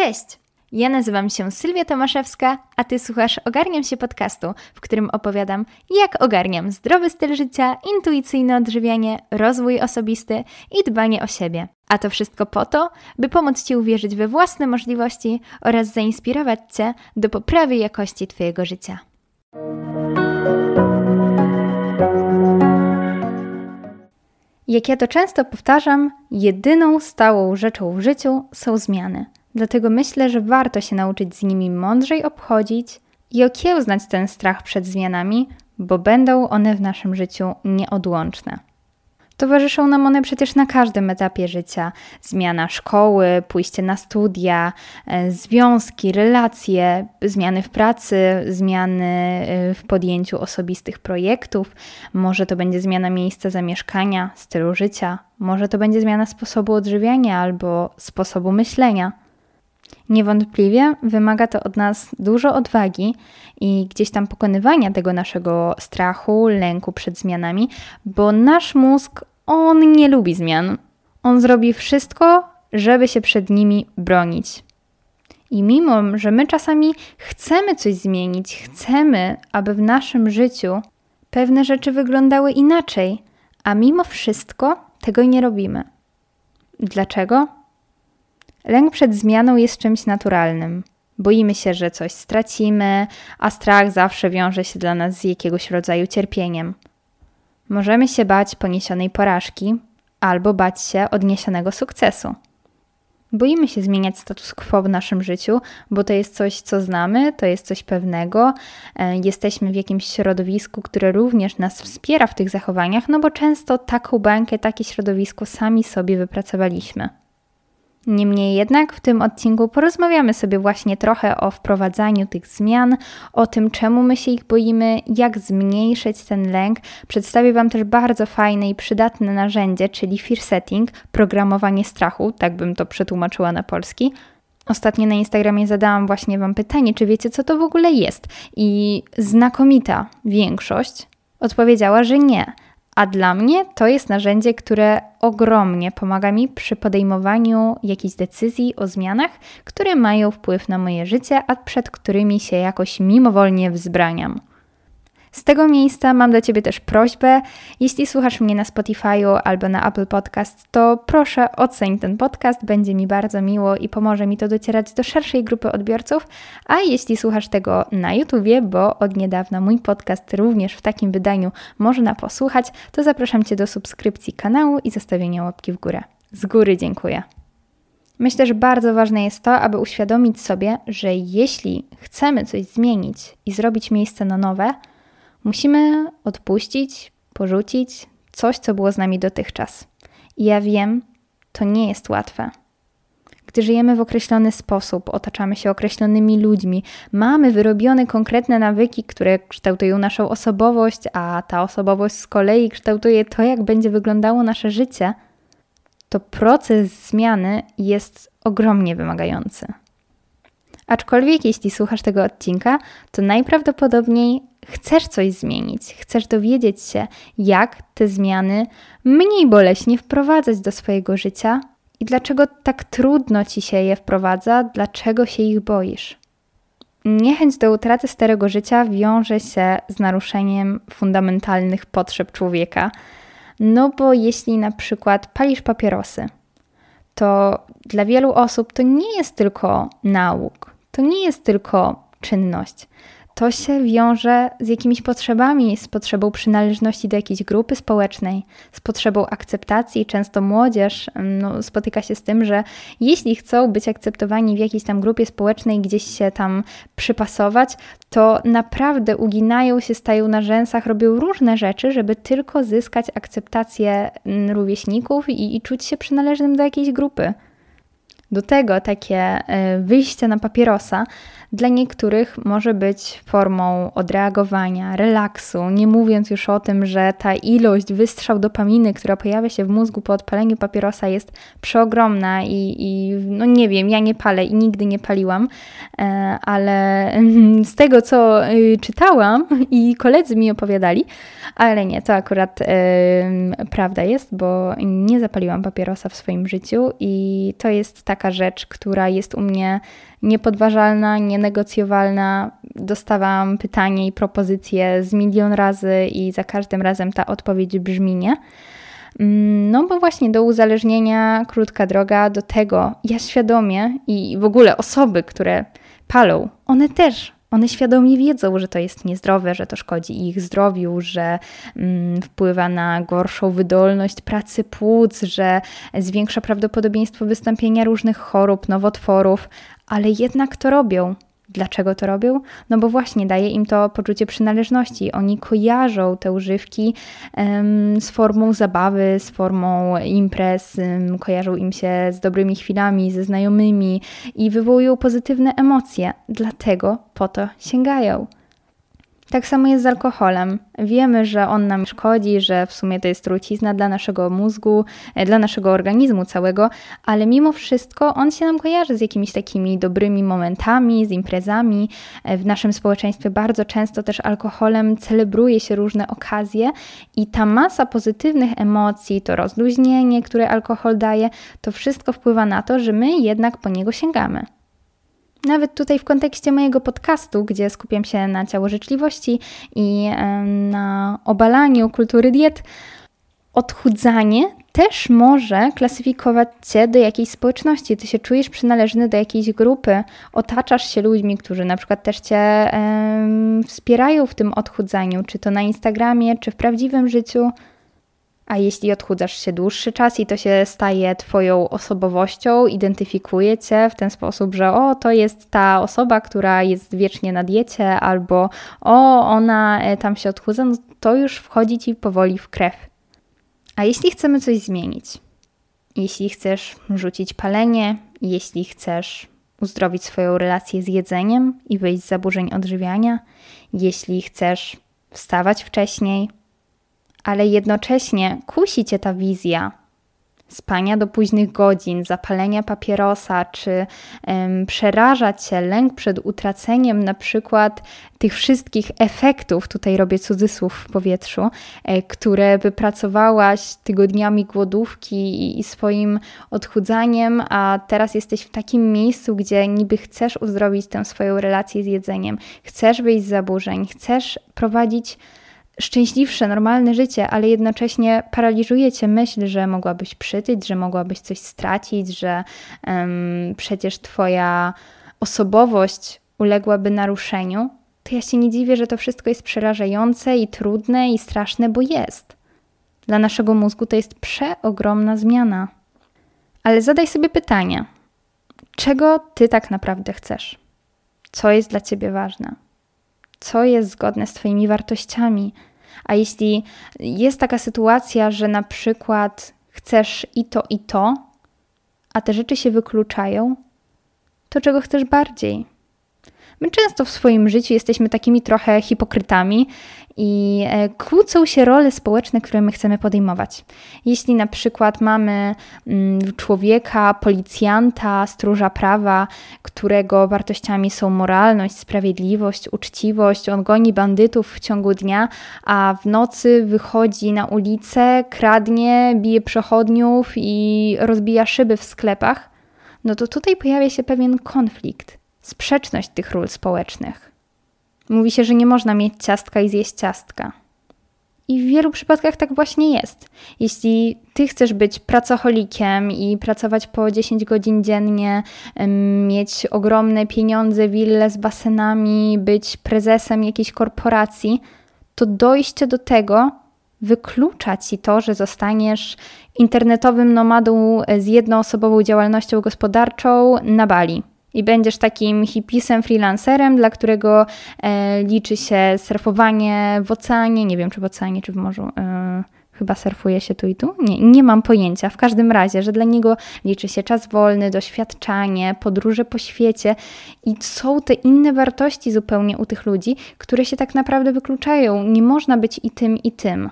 Cześć! Ja nazywam się Sylwia Tomaszewska, a Ty słuchasz Ogarniam się podcastu, w którym opowiadam, jak ogarniam zdrowy styl życia, intuicyjne odżywianie, rozwój osobisty i dbanie o siebie. A to wszystko po to, by pomóc Ci uwierzyć we własne możliwości oraz zainspirować Cię do poprawy jakości Twojego życia. Jak ja to często powtarzam, jedyną stałą rzeczą w życiu są zmiany. Dlatego myślę, że warto się nauczyć z nimi mądrzej obchodzić i okiełznać ten strach przed zmianami, bo będą one w naszym życiu nieodłączne. Towarzyszą nam one przecież na każdym etapie życia. Zmiana szkoły, pójście na studia, e, związki, relacje, zmiany w pracy, zmiany e, w podjęciu osobistych projektów. Może to będzie zmiana miejsca zamieszkania, stylu życia, może to będzie zmiana sposobu odżywiania albo sposobu myślenia. Niewątpliwie wymaga to od nas dużo odwagi i gdzieś tam pokonywania tego naszego strachu, lęku przed zmianami, bo nasz mózg, on nie lubi zmian. On zrobi wszystko, żeby się przed nimi bronić. I mimo, że my czasami chcemy coś zmienić, chcemy, aby w naszym życiu pewne rzeczy wyglądały inaczej, a mimo wszystko tego nie robimy. Dlaczego? Lęk przed zmianą jest czymś naturalnym. Boimy się, że coś stracimy, a strach zawsze wiąże się dla nas z jakiegoś rodzaju cierpieniem. Możemy się bać poniesionej porażki albo bać się odniesionego sukcesu. Boimy się zmieniać status quo w naszym życiu, bo to jest coś, co znamy, to jest coś pewnego. E, jesteśmy w jakimś środowisku, które również nas wspiera w tych zachowaniach, no bo często taką bańkę, takie środowisko sami sobie wypracowaliśmy. Niemniej jednak w tym odcinku porozmawiamy sobie właśnie trochę o wprowadzaniu tych zmian, o tym czemu my się ich boimy, jak zmniejszyć ten lęk. Przedstawię Wam też bardzo fajne i przydatne narzędzie, czyli fear setting, programowanie strachu, tak bym to przetłumaczyła na polski. Ostatnio na Instagramie zadałam właśnie Wam pytanie, czy wiecie, co to w ogóle jest? I znakomita większość odpowiedziała, że nie a dla mnie to jest narzędzie, które ogromnie pomaga mi przy podejmowaniu jakichś decyzji o zmianach, które mają wpływ na moje życie, a przed którymi się jakoś mimowolnie wzbraniam. Z tego miejsca mam do Ciebie też prośbę. Jeśli słuchasz mnie na Spotify'u albo na Apple Podcast, to proszę oceń ten podcast, będzie mi bardzo miło i pomoże mi to docierać do szerszej grupy odbiorców. A jeśli słuchasz tego na YouTubie, bo od niedawna mój podcast również w takim wydaniu można posłuchać, to zapraszam Cię do subskrypcji kanału i zostawienia łapki w górę. Z góry dziękuję. Myślę, że bardzo ważne jest to, aby uświadomić sobie, że jeśli chcemy coś zmienić i zrobić miejsce na nowe, Musimy odpuścić, porzucić coś, co było z nami dotychczas. I ja wiem, to nie jest łatwe. Gdy żyjemy w określony sposób, otaczamy się określonymi ludźmi, mamy wyrobione konkretne nawyki, które kształtują naszą osobowość, a ta osobowość z kolei kształtuje to, jak będzie wyglądało nasze życie, to proces zmiany jest ogromnie wymagający. Aczkolwiek, jeśli słuchasz tego odcinka, to najprawdopodobniej chcesz coś zmienić, chcesz dowiedzieć się, jak te zmiany mniej boleśnie wprowadzać do swojego życia i dlaczego tak trudno ci się je wprowadza, dlaczego się ich boisz. Niechęć do utraty starego życia wiąże się z naruszeniem fundamentalnych potrzeb człowieka. No bo jeśli na przykład palisz papierosy, to dla wielu osób to nie jest tylko nauk, to nie jest tylko czynność to się wiąże z jakimiś potrzebami, z potrzebą przynależności do jakiejś grupy społecznej, z potrzebą akceptacji. Często młodzież no, spotyka się z tym, że jeśli chcą być akceptowani w jakiejś tam grupie społecznej, gdzieś się tam przypasować, to naprawdę uginają się, stają na rzęsach, robią różne rzeczy, żeby tylko zyskać akceptację rówieśników i, i czuć się przynależnym do jakiejś grupy. Do tego takie e, wyjście na papierosa dla niektórych może być formą odreagowania, relaksu, nie mówiąc już o tym, że ta ilość wystrzał dopaminy, która pojawia się w mózgu po odpaleniu papierosa jest przeogromna i, i no nie wiem, ja nie palę i nigdy nie paliłam, e, ale z tego co y, czytałam i koledzy mi opowiadali, ale nie, to akurat prawda jest, bo nie zapaliłam papierosa w swoim życiu i to jest taka rzecz, która jest u mnie niepodważalna, nienegocjowalna. Dostawałam pytanie i propozycje z milion razy i za każdym razem ta odpowiedź brzmi nie. Mm, no bo właśnie do uzależnienia krótka droga, do tego ja świadomie i w ogóle osoby, które palą, one też one świadomie wiedzą, że to jest niezdrowe, że to szkodzi ich zdrowiu, że mm, wpływa na gorszą wydolność pracy płuc, że zwiększa prawdopodobieństwo wystąpienia różnych chorób, nowotworów, ale jednak to robią. Dlaczego to robią? No bo właśnie daje im to poczucie przynależności. Oni kojarzą te używki um, z formą zabawy, z formą imprez, um, kojarzą im się z dobrymi chwilami, ze znajomymi i wywołują pozytywne emocje. Dlatego po to sięgają. Tak samo jest z alkoholem. Wiemy, że on nam szkodzi, że w sumie to jest trucizna dla naszego mózgu, e, dla naszego organizmu całego, ale mimo wszystko on się nam kojarzy z jakimiś takimi dobrymi momentami, z imprezami. E, w naszym społeczeństwie bardzo często też alkoholem celebruje się różne okazje i ta masa pozytywnych emocji, to rozluźnienie, które alkohol daje, to wszystko wpływa na to, że my jednak po niego sięgamy. Nawet tutaj w kontekście mojego podcastu, gdzie skupiam się na ciałożyczliwości i na obalaniu kultury diet, odchudzanie też może klasyfikować cię do jakiejś społeczności. Ty się czujesz przynależny do jakiejś grupy, otaczasz się ludźmi, którzy na przykład też cię wspierają w tym odchudzaniu, czy to na Instagramie, czy w prawdziwym życiu. A jeśli odchudzasz się dłuższy czas i to się staje Twoją osobowością, identyfikuje Cię w ten sposób, że o, to jest ta osoba, która jest wiecznie na diecie, albo o, ona e, tam się odchudza, no to już wchodzi Ci powoli w krew. A jeśli chcemy coś zmienić, jeśli chcesz rzucić palenie, jeśli chcesz uzdrowić swoją relację z jedzeniem i wyjść z zaburzeń odżywiania, jeśli chcesz wstawać wcześniej, ale jednocześnie kusi cię ta wizja spania do późnych godzin, zapalenia papierosa, czy um, przeraża cię lęk przed utraceniem na przykład tych wszystkich efektów, tutaj robię cudzysłów w powietrzu, e, które wypracowałaś tygodniami głodówki i, i swoim odchudzaniem, a teraz jesteś w takim miejscu, gdzie niby chcesz uzdrowić tę swoją relację z jedzeniem, chcesz wyjść z zaburzeń, chcesz prowadzić szczęśliwsze, normalne życie, ale jednocześnie paraliżuje cię myśl, że mogłabyś przytyć, że mogłabyś coś stracić, że um, przecież twoja osobowość uległaby naruszeniu, to ja się nie dziwię, że to wszystko jest przerażające i trudne i straszne, bo jest. Dla naszego mózgu to jest przeogromna zmiana. Ale zadaj sobie pytanie: czego ty tak naprawdę chcesz? Co jest dla ciebie ważne? Co jest zgodne z Twoimi wartościami? A jeśli jest taka sytuacja, że na przykład chcesz i to, i to, a te rzeczy się wykluczają, to czego chcesz bardziej? My często w swoim życiu jesteśmy takimi trochę hipokrytami i e, kłócą się role społeczne, które my chcemy podejmować. Jeśli na przykład mamy mm, człowieka, policjanta, stróża prawa, którego wartościami są moralność, sprawiedliwość, uczciwość, on goni bandytów w ciągu dnia, a w nocy wychodzi na ulicę, kradnie, bije przechodniów i rozbija szyby w sklepach, no to tutaj pojawia się pewien konflikt, sprzeczność tych ról społecznych. Mówi się, że nie można mieć ciastka i zjeść ciastka. I w wielu przypadkach tak właśnie jest. Jeśli ty chcesz być pracocholikiem i pracować po 10 godzin dziennie, mieć ogromne pieniądze, wille z basenami, być prezesem jakiejś korporacji, to dojście do tego wyklucza ci to, że zostaniesz internetowym nomadą z jednoosobową działalnością gospodarczą na Bali i będziesz takim hipisem, freelancerem, dla którego e, liczy się surfowanie w oceanie, nie wiem czy w oceanie, czy w morzu, e, chyba surfuje się tu i tu? Nie, nie mam pojęcia. W każdym razie, że dla niego liczy się czas wolny, doświadczanie, podróże po świecie i są te inne wartości zupełnie u tych ludzi, które się tak naprawdę wykluczają. Nie można być i tym, i tym.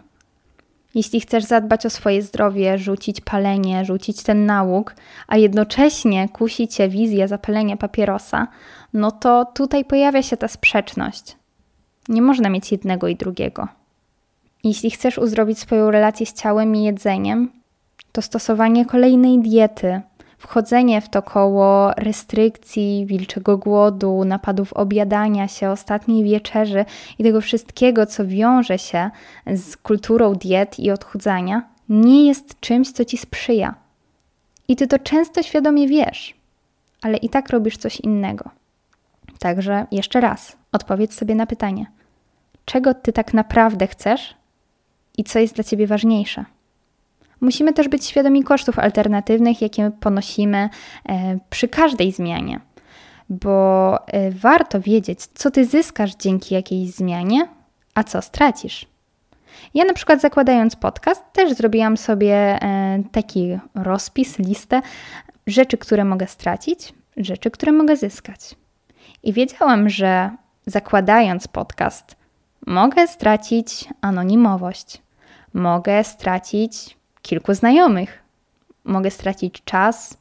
Jeśli chcesz zadbać o swoje zdrowie, rzucić palenie, rzucić ten nałóg, a jednocześnie kusi cię wizja zapalenia papierosa, no to tutaj pojawia się ta sprzeczność. Nie można mieć jednego i drugiego. Jeśli chcesz uzdrowić swoją relację z ciałem i jedzeniem, to stosowanie kolejnej diety, wchodzenie w to koło restrykcji, wilczego głodu, napadów objadania się, ostatniej wieczerzy i tego wszystkiego, co wiąże się z kulturą diet i odchudzania, nie jest czymś, co ci sprzyja. I ty to często świadomie wiesz, ale i tak robisz coś innego. Także jeszcze raz, odpowiedz sobie na pytanie: czego ty tak naprawdę chcesz i co jest dla ciebie ważniejsze? Musimy też być świadomi kosztów alternatywnych, jakie ponosimy e, przy każdej zmianie, bo e, warto wiedzieć, co ty zyskasz dzięki jakiejś zmianie, a co stracisz. Ja na przykład zakładając podcast też zrobiłam sobie e, taki rozpis, listę rzeczy, które mogę stracić, rzeczy, które mogę zyskać. I wiedziałam, że zakładając podcast, mogę stracić anonimowość, mogę stracić kilku znajomych. Mogę stracić czas,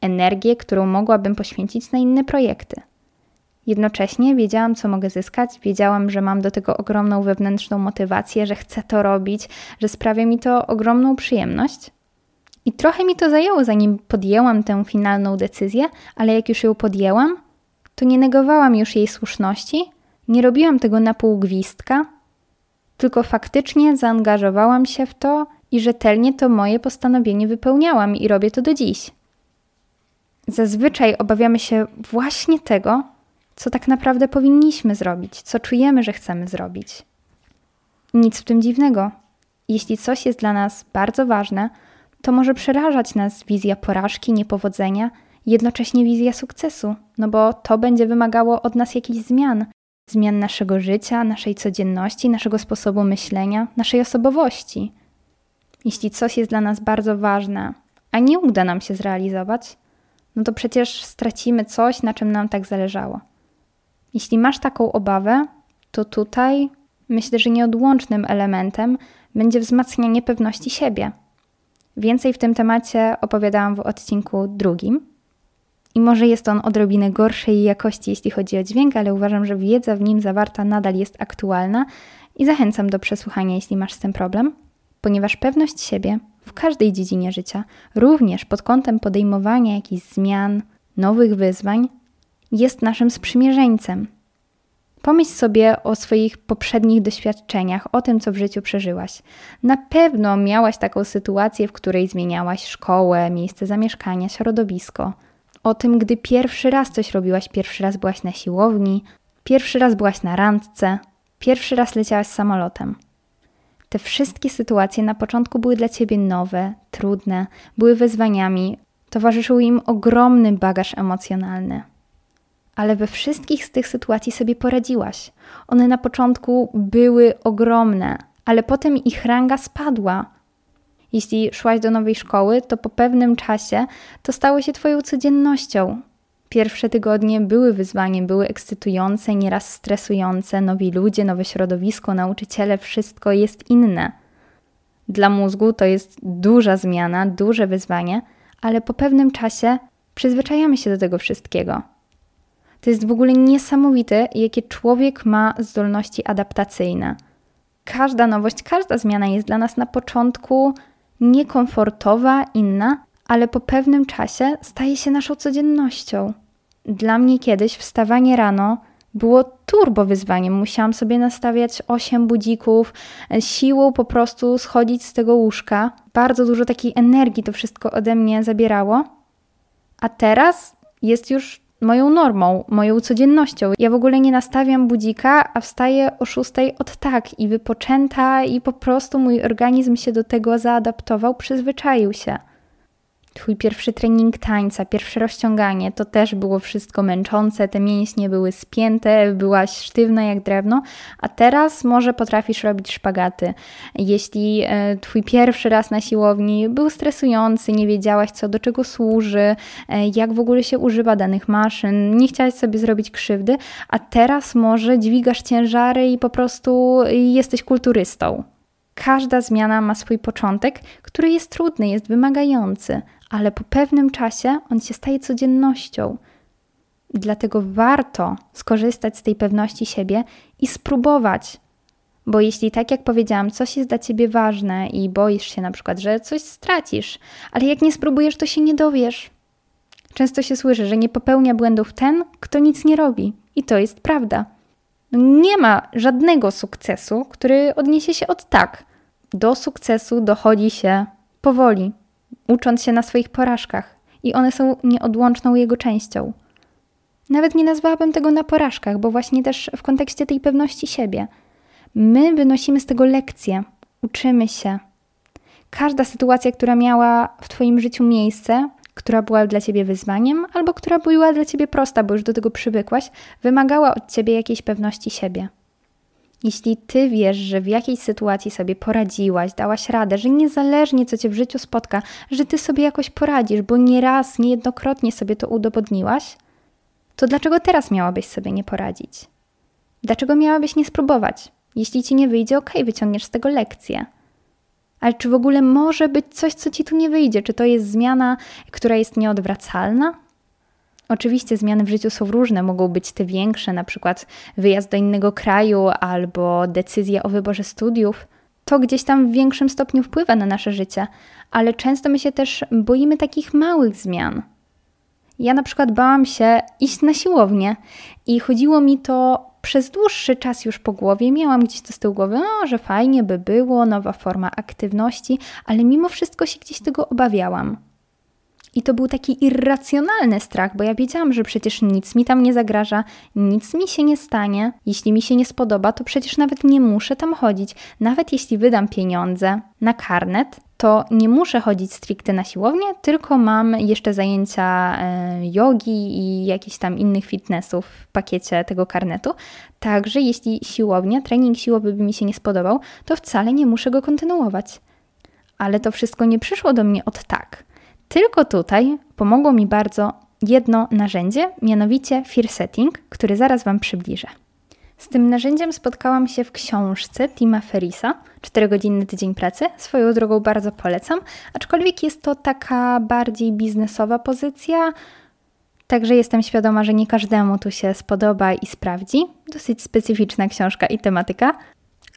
energię, którą mogłabym poświęcić na inne projekty. Jednocześnie wiedziałam, co mogę zyskać, wiedziałam, że mam do tego ogromną wewnętrzną motywację, że chcę to robić, że sprawia mi to ogromną przyjemność. I trochę mi to zajęło, zanim podjęłam tę finalną decyzję, ale jak już ją podjęłam, to nie negowałam już jej słuszności, nie robiłam tego na pół gwizdka, tylko faktycznie zaangażowałam się w to i rzetelnie to moje postanowienie wypełniałam i robię to do dziś. Zazwyczaj obawiamy się właśnie tego, co tak naprawdę powinniśmy zrobić, co czujemy, że chcemy zrobić. Nic w tym dziwnego. Jeśli coś jest dla nas bardzo ważne, to może przerażać nas wizja porażki, niepowodzenia, jednocześnie wizja sukcesu, no bo to będzie wymagało od nas jakichś zmian, zmian naszego życia, naszej codzienności, naszego sposobu myślenia, naszej osobowości. Jeśli coś jest dla nas bardzo ważne, a nie uda nam się zrealizować, no to przecież stracimy coś, na czym nam tak zależało. Jeśli masz taką obawę, to tutaj myślę, że nieodłącznym elementem będzie wzmacnianie pewności siebie. Więcej w tym temacie opowiadałam w odcinku drugim. I może jest on odrobinę gorszej jakości, jeśli chodzi o dźwięk, ale uważam, że wiedza w nim zawarta nadal jest aktualna i zachęcam do przesłuchania, jeśli masz z tym problem ponieważ pewność siebie w każdej dziedzinie życia, również pod kątem podejmowania jakichś zmian, nowych wyzwań, jest naszym sprzymierzeńcem. Pomyśl sobie o swoich poprzednich doświadczeniach, o tym, co w życiu przeżyłaś. Na pewno miałaś taką sytuację, w której zmieniałaś szkołę, miejsce zamieszkania, środowisko. O tym, gdy pierwszy raz coś robiłaś, pierwszy raz byłaś na siłowni, pierwszy raz byłaś na randce, pierwszy raz leciałaś samolotem. Te wszystkie sytuacje na początku były dla ciebie nowe, trudne, były wyzwaniami, towarzyszył im ogromny bagaż emocjonalny. Ale we wszystkich z tych sytuacji sobie poradziłaś. One na początku były ogromne, ale potem ich ranga spadła. Jeśli szłaś do nowej szkoły, to po pewnym czasie to stało się Twoją codziennością, Pierwsze tygodnie były wyzwaniem, były ekscytujące, nieraz stresujące. Nowi ludzie, nowe środowisko, nauczyciele, wszystko jest inne. Dla mózgu to jest duża zmiana, duże wyzwanie, ale po pewnym czasie przyzwyczajamy się do tego wszystkiego. To jest w ogóle niesamowite, jakie człowiek ma zdolności adaptacyjne. Każda nowość, każda zmiana jest dla nas na początku niekomfortowa, inna, ale po pewnym czasie staje się naszą codziennością. Dla mnie kiedyś wstawanie rano było turbo wyzwaniem. Musiałam sobie nastawiać 8 budzików, e, siłą po prostu schodzić z tego łóżka. Bardzo dużo takiej energii to wszystko ode mnie zabierało. A teraz jest już moją normą, moją codziennością. Ja w ogóle nie nastawiam budzika, a wstaję o 6 od tak i wypoczęta i po prostu mój organizm się do tego zaadaptował, przyzwyczaił się. Twój pierwszy trening tańca, pierwsze rozciąganie, to też było wszystko męczące, te mięśnie były spięte, byłaś sztywna jak drewno, a teraz może potrafisz robić szpagaty. Jeśli e, Twój pierwszy raz na siłowni był stresujący, nie wiedziałaś co do czego służy, e, jak w ogóle się używa danych maszyn, nie chciałaś sobie zrobić krzywdy, a teraz może dźwigasz ciężary i po prostu jesteś kulturystą. Każda zmiana ma swój początek, który jest trudny, jest wymagający, ale po pewnym czasie on się staje codziennością. Dlatego warto skorzystać z tej pewności siebie i spróbować. Bo jeśli, tak jak powiedziałam, coś jest dla ciebie ważne i boisz się na przykład, że coś stracisz, ale jak nie spróbujesz, to się nie dowiesz. Często się słyszy, że nie popełnia błędów ten, kto nic nie robi. I to jest prawda. Nie ma żadnego sukcesu, który odniesie się od tak. Do sukcesu dochodzi się powoli, ucząc się na swoich porażkach, i one są nieodłączną jego częścią. Nawet nie nazwałabym tego na porażkach, bo właśnie też w kontekście tej pewności siebie. My wynosimy z tego lekcje, uczymy się. Każda sytuacja, która miała w Twoim życiu miejsce, która była dla ciebie wyzwaniem, albo która była dla ciebie prosta, bo już do tego przywykłaś, wymagała od ciebie jakiejś pewności siebie. Jeśli ty wiesz, że w jakiejś sytuacji sobie poradziłaś, dałaś radę, że niezależnie co cię w życiu spotka, że ty sobie jakoś poradzisz, bo nieraz, niejednokrotnie sobie to udowodniłaś, to dlaczego teraz miałabyś sobie nie poradzić? Dlaczego miałabyś nie spróbować? Jeśli ci nie wyjdzie, ok, wyciągniesz z tego lekcję. Ale czy w ogóle może być coś, co ci tu nie wyjdzie? Czy to jest zmiana, która jest nieodwracalna? Oczywiście zmiany w życiu są różne, mogą być te większe, na przykład wyjazd do innego kraju albo decyzja o wyborze studiów. To gdzieś tam w większym stopniu wpływa na nasze życie, ale często my się też boimy takich małych zmian. Ja na przykład bałam się iść na siłownię i chodziło mi to przez dłuższy czas już po głowie. Miałam gdzieś to z tyłu głowy, no, że fajnie by było, nowa forma aktywności, ale mimo wszystko się gdzieś tego obawiałam. I to był taki irracjonalny strach, bo ja wiedziałam, że przecież nic mi tam nie zagraża, nic mi się nie stanie. Jeśli mi się nie spodoba, to przecież nawet nie muszę tam chodzić. Nawet jeśli wydam pieniądze na karnet, to nie muszę chodzić stricte na siłownię, tylko mam jeszcze zajęcia e, jogi i jakichś tam innych fitnessów w pakiecie tego karnetu. Także jeśli siłownia, trening siłowy by mi się nie spodobał, to wcale nie muszę go kontynuować. Ale to wszystko nie przyszło do mnie od tak. Tylko tutaj pomogło mi bardzo jedno narzędzie, mianowicie Fear Setting, który zaraz Wam przybliżę. Z tym narzędziem spotkałam się w książce Tima Ferisa, 4-godzinny tydzień pracy. Swoją drogą bardzo polecam, aczkolwiek jest to taka bardziej biznesowa pozycja, także jestem świadoma, że nie każdemu tu się spodoba i sprawdzi. Dosyć specyficzna książka i tematyka.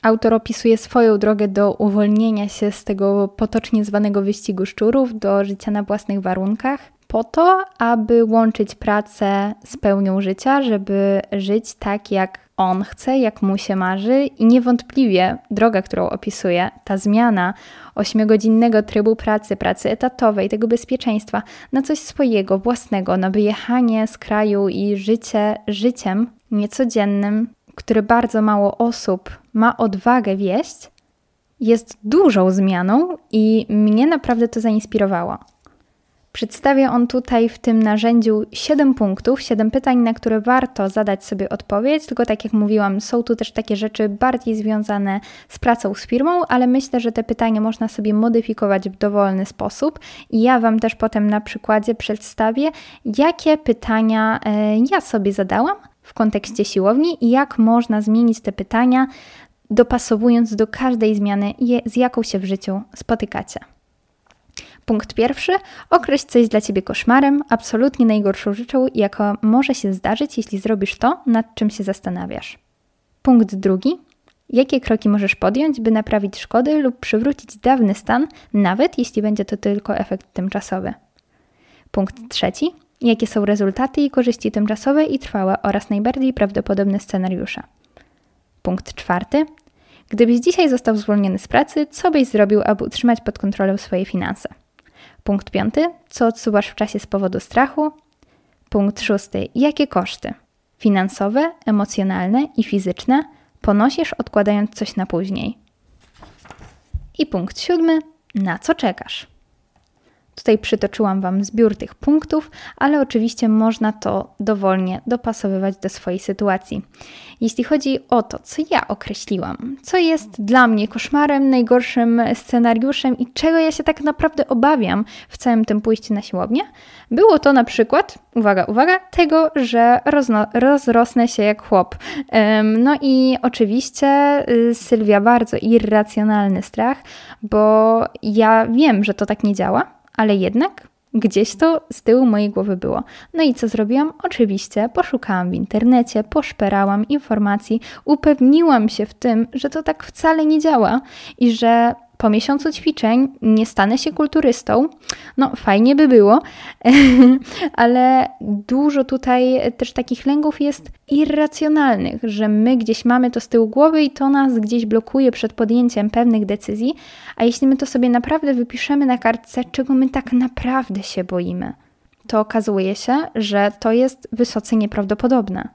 Autor opisuje swoją drogę do uwolnienia się z tego potocznie zwanego wyścigu szczurów, do życia na własnych warunkach, po to, aby łączyć pracę z pełnią życia, żeby żyć tak, jak on chce, jak mu się marzy, i niewątpliwie droga, którą opisuje, ta zmiana ośmiogodzinnego trybu pracy, pracy etatowej, tego bezpieczeństwa na coś swojego, własnego, na wyjechanie z kraju i życie życiem niecodziennym, które bardzo mało osób ma odwagę wieść, jest dużą zmianą i mnie naprawdę to zainspirowało. Przedstawia on tutaj w tym narzędziu 7 punktów, 7 pytań, na które warto zadać sobie odpowiedź. Tylko tak jak mówiłam, są tu też takie rzeczy bardziej związane z pracą z firmą, ale myślę, że te pytania można sobie modyfikować w dowolny sposób. I ja Wam też potem na przykładzie przedstawię, jakie pytania e, ja sobie zadałam w kontekście siłowni i jak można zmienić te pytania, dopasowując do każdej zmiany, z jaką się w życiu spotykacie. Punkt pierwszy. Określ coś dla Ciebie koszmarem, absolutnie najgorszą rzeczą, jaka może się zdarzyć, jeśli zrobisz to, nad czym się zastanawiasz. Punkt drugi. Jakie kroki możesz podjąć, by naprawić szkody lub przywrócić dawny stan, nawet jeśli będzie to tylko efekt tymczasowy? Punkt trzeci. Jakie są rezultaty i korzyści tymczasowe i trwałe oraz najbardziej prawdopodobne scenariusze? Punkt czwarty. Gdybyś dzisiaj został zwolniony z pracy, co byś zrobił, aby utrzymać pod kontrolą swoje finanse? Punkt piąty. Co odsuwasz w czasie z powodu strachu? Punkt szósty. Jakie koszty finansowe, emocjonalne i fizyczne ponosisz odkładając coś na później? I punkt siódmy. Na co czekasz? Tutaj przytoczyłam Wam zbiór tych punktów, ale oczywiście można to dowolnie dopasowywać do swojej sytuacji. Jeśli chodzi o to, co ja określiłam, co jest dla mnie koszmarem, najgorszym scenariuszem i czego ja się tak naprawdę obawiam w całym tym pójściu na siłownię, było to na przykład, uwaga, uwaga, tego, że rozrosnę się jak chłop. No i oczywiście y, Sylwia bardzo irracjonalny strach, bo ja wiem, że to tak nie działa, ale jednak Gdzieś to z tyłu mojej głowy było. No i co zrobiłam? Oczywiście poszukałam w internecie, poszperałam informacji, upewniłam się w tym, że to tak wcale nie działa i że po miesiącu ćwiczeń nie stanę się kulturystą. No, fajnie by było, ale dużo tutaj też takich lęków jest irracjonalnych, że my gdzieś mamy to z tyłu głowy i to nas gdzieś blokuje przed podjęciem pewnych decyzji, a jeśli my to sobie naprawdę wypiszemy na kartce, czego my tak naprawdę się boimy, to okazuje się, że to jest wysoce nieprawdopodobne.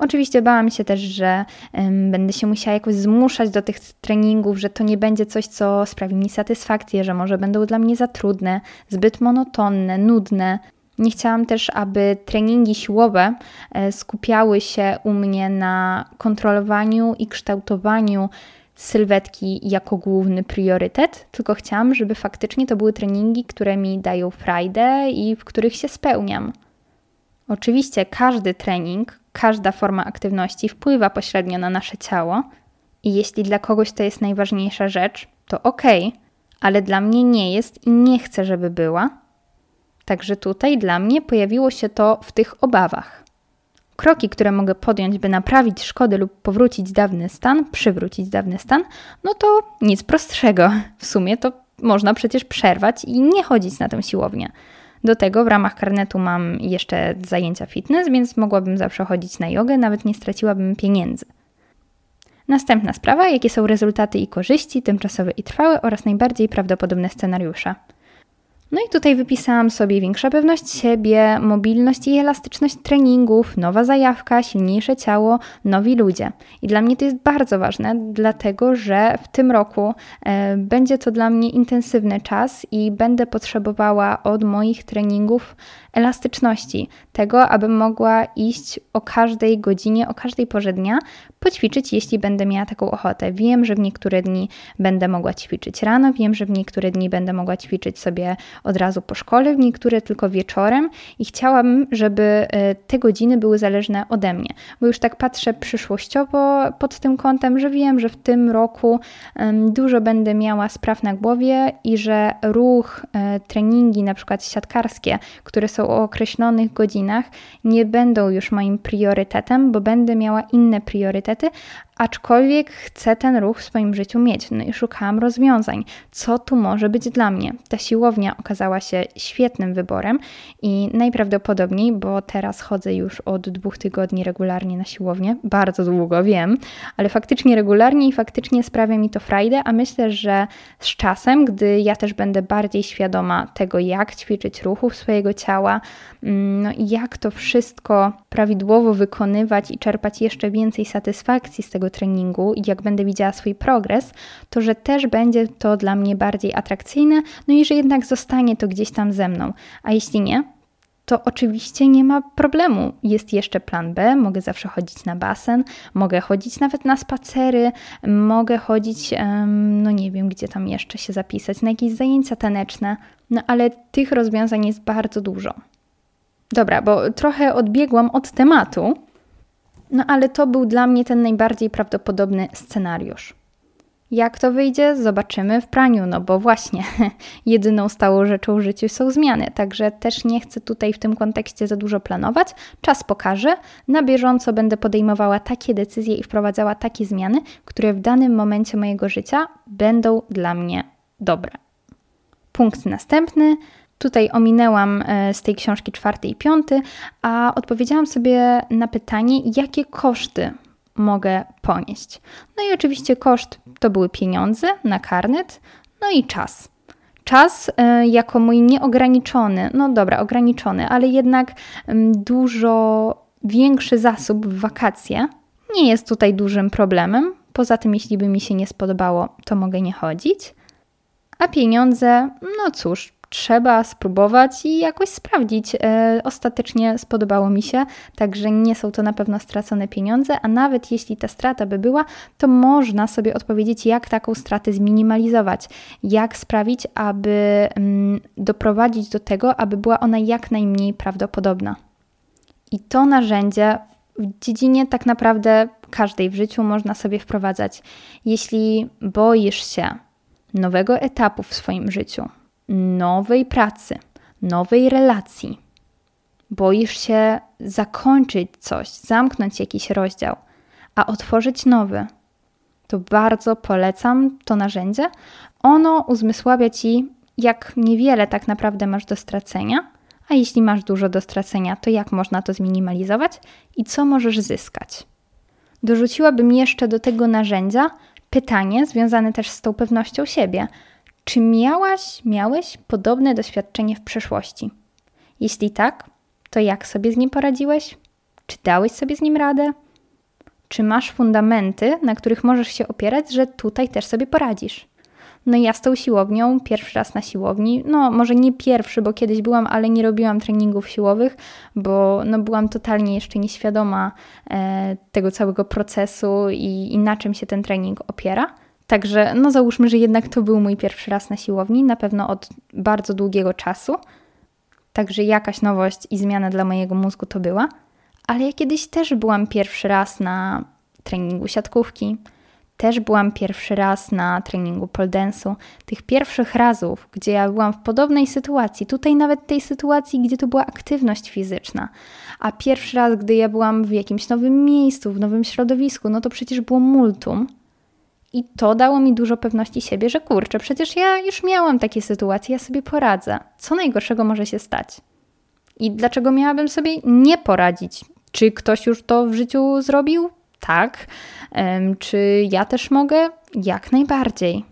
Oczywiście bałam się też, że um, będę się musiała jakoś zmuszać do tych treningów, że to nie będzie coś, co sprawi mi satysfakcję, że może będą dla mnie za trudne, zbyt monotonne, nudne. Nie chciałam też, aby treningi siłowe e, skupiały się u mnie na kontrolowaniu i kształtowaniu sylwetki jako główny priorytet, tylko chciałam, żeby faktycznie to były treningi, które mi dają frajdę i w których się spełniam. Oczywiście każdy trening każda forma aktywności wpływa pośrednio na nasze ciało i jeśli dla kogoś to jest najważniejsza rzecz, to ok, ale dla mnie nie jest i nie chcę, żeby była. Także tutaj dla mnie pojawiło się to w tych obawach. Kroki, które mogę podjąć, by naprawić szkody lub powrócić dawny stan, przywrócić dawny stan, no to nic prostszego. W sumie to można przecież przerwać i nie chodzić na tę siłownię. Do tego w ramach karnetu mam jeszcze zajęcia fitness, więc mogłabym zawsze chodzić na jogę, nawet nie straciłabym pieniędzy. Następna sprawa, jakie są rezultaty i korzyści, tymczasowe i trwałe oraz najbardziej prawdopodobne scenariusze. No i tutaj wypisałam sobie większa pewność siebie, mobilność i elastyczność treningów, nowa zajawka, silniejsze ciało, nowi ludzie. I dla mnie to jest bardzo ważne, dlatego że w tym roku e, będzie to dla mnie intensywny czas i będę potrzebowała od moich treningów elastyczności, tego, abym mogła iść o każdej godzinie, o każdej porze dnia, poćwiczyć, jeśli będę miała taką ochotę. Wiem, że w niektóre dni będę mogła ćwiczyć rano, wiem, że w niektóre dni będę mogła ćwiczyć sobie od razu po szkole, w niektóre tylko wieczorem i chciałabym, żeby e, te godziny były zależne ode mnie, bo już tak patrzę przyszłościowo pod tym kątem, że wiem, że w tym roku dużo będę miała spraw na głowie i że ruch, e, treningi, na przykład siatkarskie, które są o określonych godzinach, nie będą już moim priorytetem, bo będę miała inne priorytety, aczkolwiek chcę ten ruch w swoim życiu mieć. No i szukałam rozwiązań, co tu może być dla mnie. Ta siłownia okazała się świetnym wyborem i najprawdopodobniej, bo teraz chodzę już od dwóch tygodni regularnie na siłownię, bardzo długo wiem, ale faktycznie regularnie i faktycznie sprawia mi to frajdę, a myślę, że z czasem, gdy ja też będę bardziej świadoma tego, jak ćwiczyć ruchów swojego ciała, mm, no i jak to wszystko prawidłowo wykonywać i czerpać jeszcze więcej satysfakcji z tego treningu i jak będę widziała swój progres, to że też będzie to dla mnie bardziej atrakcyjne, no i że jednak zostanie to gdzieś tam ze mną. A jeśli nie, to oczywiście nie ma problemu. Jest jeszcze plan B, mogę zawsze chodzić na basen, mogę chodzić nawet na spacery, mogę chodzić, no nie wiem, gdzie tam jeszcze się zapisać, na jakieś zajęcia taneczne, no ale tych rozwiązań jest bardzo dużo. Dobra, bo trochę odbiegłam od tematu, no ale to był dla mnie ten najbardziej prawdopodobny scenariusz. Jak to wyjdzie, zobaczymy w praniu, no bo właśnie jedyną stałą rzeczą w życiu są zmiany, także też nie chcę tutaj w tym kontekście za dużo planować. Czas pokaże, na bieżąco będę podejmowała takie decyzje i wprowadzała takie zmiany, które w danym momencie mojego życia będą dla mnie dobre. Punkt następny Tutaj ominęłam e, z tej książki czwarty i piąty, a odpowiedziałam sobie na pytanie, jakie koszty mogę ponieść. No i oczywiście koszt to były pieniądze na karnet, no i czas. Czas e, jako mój nieograniczony, no dobra, ograniczony, ale jednak dużo większy zasób w wakacje nie jest tutaj dużym problemem. Poza tym, jeśli by mi się nie spodobało, to mogę nie chodzić. A pieniądze, no cóż, trzeba spróbować i jakoś sprawdzić. E, ostatecznie spodobało mi się, także nie są to na pewno stracone pieniądze, a nawet jeśli ta strata by była, to można sobie odpowiedzieć, jak taką stratę zminimalizować, jak sprawić, aby mm, doprowadzić do tego, aby była ona jak najmniej prawdopodobna. I to narzędzie w dziedzinie tak naprawdę każdej w życiu można sobie wprowadzać. Jeśli boisz się nowego etapu w swoim życiu, nowej pracy, nowej relacji, boisz się zakończyć coś, zamknąć jakiś rozdział, a otworzyć nowy, to bardzo polecam to narzędzie. Ono uzmysławia ci, jak niewiele tak naprawdę masz do stracenia, a jeśli masz dużo do stracenia, to jak można to zminimalizować i co możesz zyskać. Dorzuciłabym jeszcze do tego narzędzia pytanie związane też z tą pewnością siebie. Czy miałaś, miałeś podobne doświadczenie w przeszłości? Jeśli tak, to jak sobie z nim poradziłeś? Czy dałeś sobie z nim radę? Czy masz fundamenty, na których możesz się opierać, że tutaj też sobie poradzisz? No ja z tą siłownią, pierwszy raz na siłowni, no może nie pierwszy, bo kiedyś byłam, ale nie robiłam treningów siłowych, bo no byłam totalnie jeszcze nieświadoma e, tego całego procesu i, i na czym się ten trening opiera. Także no załóżmy, że jednak to był mój pierwszy raz na siłowni, na pewno od bardzo długiego czasu. Także jakaś nowość i zmiana dla mojego mózgu to była. Ale ja kiedyś też byłam pierwszy raz na treningu siatkówki, też byłam pierwszy raz na treningu pole dance'u. Tych pierwszych razów, gdzie ja byłam w podobnej sytuacji, tutaj nawet tej sytuacji, gdzie to była aktywność fizyczna, a pierwszy raz, gdy ja byłam w jakimś nowym miejscu, w nowym środowisku, no to przecież było multum. I to dało mi dużo pewności siebie, że kurczę, przecież ja już miałam takie sytuacje, ja sobie poradzę. Co najgorszego może się stać? I dlaczego miałabym sobie nie poradzić? Czy ktoś już to w życiu zrobił? Tak. Czy ja też mogę? Jak najbardziej.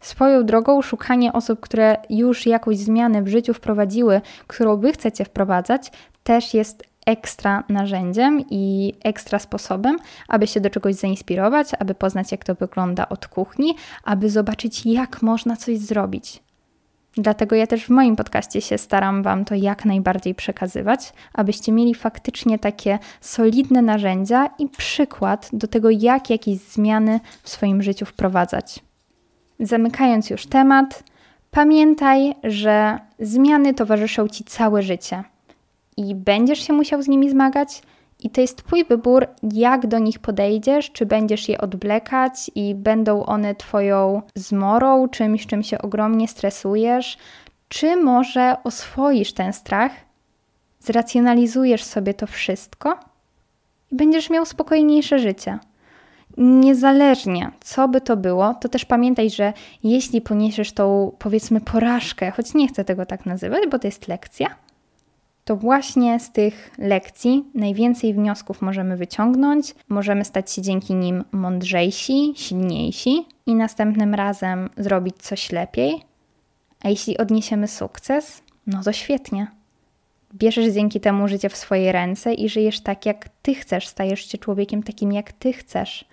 Swoją drogą szukanie osób, które już jakąś zmianę w życiu wprowadziły, którą wy chcecie wprowadzać, też jest ekstra narzędziem i ekstra sposobem, aby się do czegoś zainspirować, aby poznać, jak to wygląda od kuchni, aby zobaczyć, jak można coś zrobić. Dlatego ja też w moim podcaście się staram Wam to jak najbardziej przekazywać, abyście mieli faktycznie takie solidne narzędzia i przykład do tego, jak jakieś zmiany w swoim życiu wprowadzać. Zamykając już temat, pamiętaj, że zmiany towarzyszą Ci całe życie i będziesz się musiał z nimi zmagać i to jest Twój wybór, jak do nich podejdziesz, czy będziesz je odblekać i będą one Twoją zmorą, czymś, czym się ogromnie stresujesz, czy może oswoisz ten strach, zracjonalizujesz sobie to wszystko i będziesz miał spokojniejsze życie. Niezależnie co by to było, to też pamiętaj, że jeśli poniesiesz tą powiedzmy porażkę, choć nie chcę tego tak nazywać, bo to jest lekcja, to właśnie z tych lekcji najwięcej wniosków możemy wyciągnąć, możemy stać się dzięki nim mądrzejsi, silniejsi i następnym razem zrobić coś lepiej. A jeśli odniesiemy sukces, no to świetnie. Bierzesz dzięki temu życie w swoje ręce i żyjesz tak, jak ty chcesz, stajesz się człowiekiem takim, jak ty chcesz.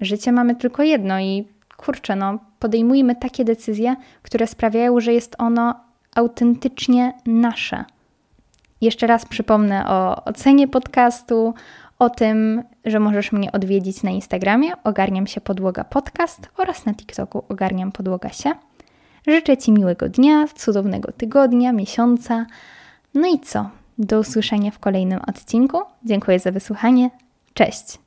Życie mamy tylko jedno i kurczę, no, podejmujmy takie decyzje, które sprawiają, że jest ono autentycznie nasze. Jeszcze raz przypomnę o ocenie podcastu, o tym, że możesz mnie odwiedzić na Instagramie Ogarniam się podłoga podcast oraz na TikToku Ogarniam podłoga się. Życzę Ci miłego dnia, cudownego tygodnia, miesiąca. No i co? Do usłyszenia w kolejnym odcinku. Dziękuję za wysłuchanie. Cześć!